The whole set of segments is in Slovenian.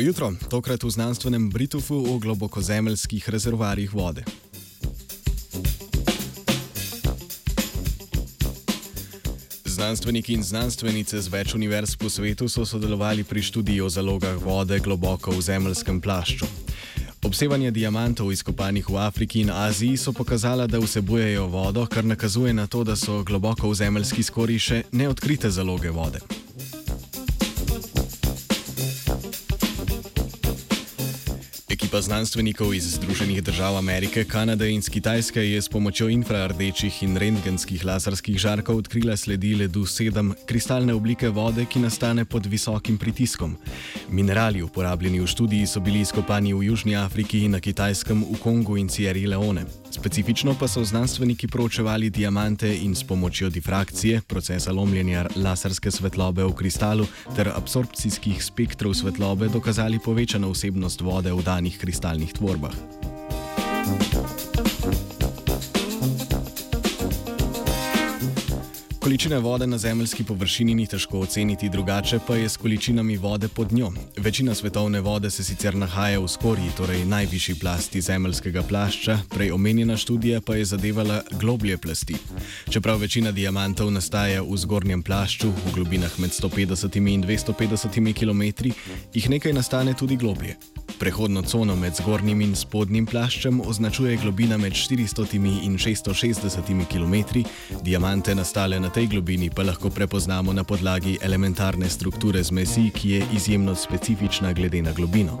jutro, tokrat v znanstvenem Britufu o globokozemeljskih rezervarjih vode. Znanstveniki in znanstvenice z več univerz po svetu so sodelovali pri študiji o zalogah vode globoko v zemeljskem plašču. Obsevanje diamantov izkopanih v Afriki in Aziji so pokazala, da vsebujejo vodo, kar nakazuje na to, da so globoko v zemeljski skori še neodkrite zaloge vode. Ekipa znanstvenikov iz Združenih držav Amerike, Kanade in Kitajske je s pomočjo infrardečih in rentgenskih laserskih žarkov odkrila sledi ledu 7 kristalne oblike vode, ki nastane pod visokim pritiskom. Minerali uporabljeni v študiji so bili izkopani v Južni Afriki, na Kitajskem, v Kongu in Sierra Leone. Specifično pa so znanstveniki proučevali diamante in s pomočjo difrakcije, procesa lomljenja laserske svetlobe v kristalu ter absorpcijskih spektrov svetlobe dokazali povečano vsebnost vode v danih kristalnih tvorbah. Količine vode na zemljski površini ni težko oceniti, drugače pa je s količinami vode pod njo. Večina svetovne vode se sicer nahaja v skorji, torej najvišji plasti zemljskega plašča, prej omenjena študija pa je zadevala globlje plasti. Čeprav večina diamantov nastaja v zgornjem plašču, v globinah med 150 in 250 km, jih nekaj nastane tudi globlje. Prehodno cono med zgornjim in spodnjim plaščem označuje globina med 400 in 660 km, diamante nastale na tej globini pa lahko prepoznamo na podlagi elementarne strukture zmesi, ki je izjemno specifična glede na globino.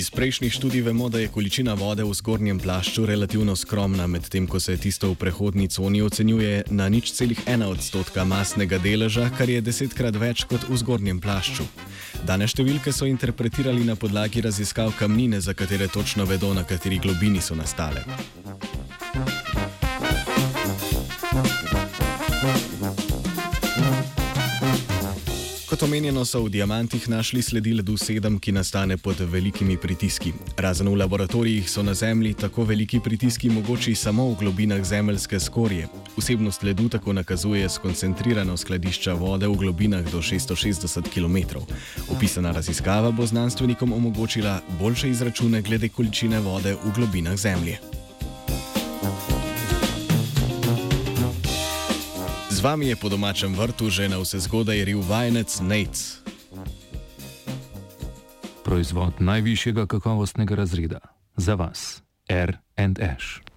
Iz prejšnjih študij vemo, da je količina vode v zgornjem plašču relativno skromna, medtem ko se tisto v prehodni coni ocenjuje na nič celih ena odstotka masnega deleža, kar je desetkrat več kot v zgornjem plašču. Dane številke so interpretirali na podlagi raziskav kamnine, za katere točno vedo, na kateri globini so nastale. Kot omenjeno, so v diamantih našli sledi ledu 7, ki nastane pod velikimi pritiski. Razen v laboratorijih so na Zemlji tako veliki pritiski mogoči samo v globinah zemeljske skorje. Vsebnost ledu tako nakazuje skoncentrirano skladišča vode v globinah do 660 km. Opisana raziskava bo znanstvenikom omogočila boljše izračune glede količine vode v globinah Zemlje. Z vami je po domačem vrtu že na vse zgodaj ril vajenec Nate. Proizvod najvišjega kakovostnega razreda za vas, R&H.